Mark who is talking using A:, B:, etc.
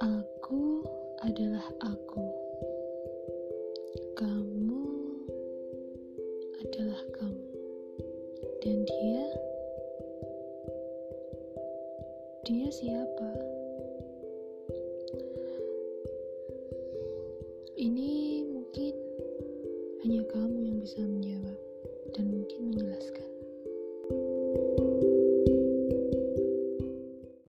A: Aku adalah aku. Kamu adalah kamu. Dan dia dia siapa? Ini mungkin hanya kamu yang bisa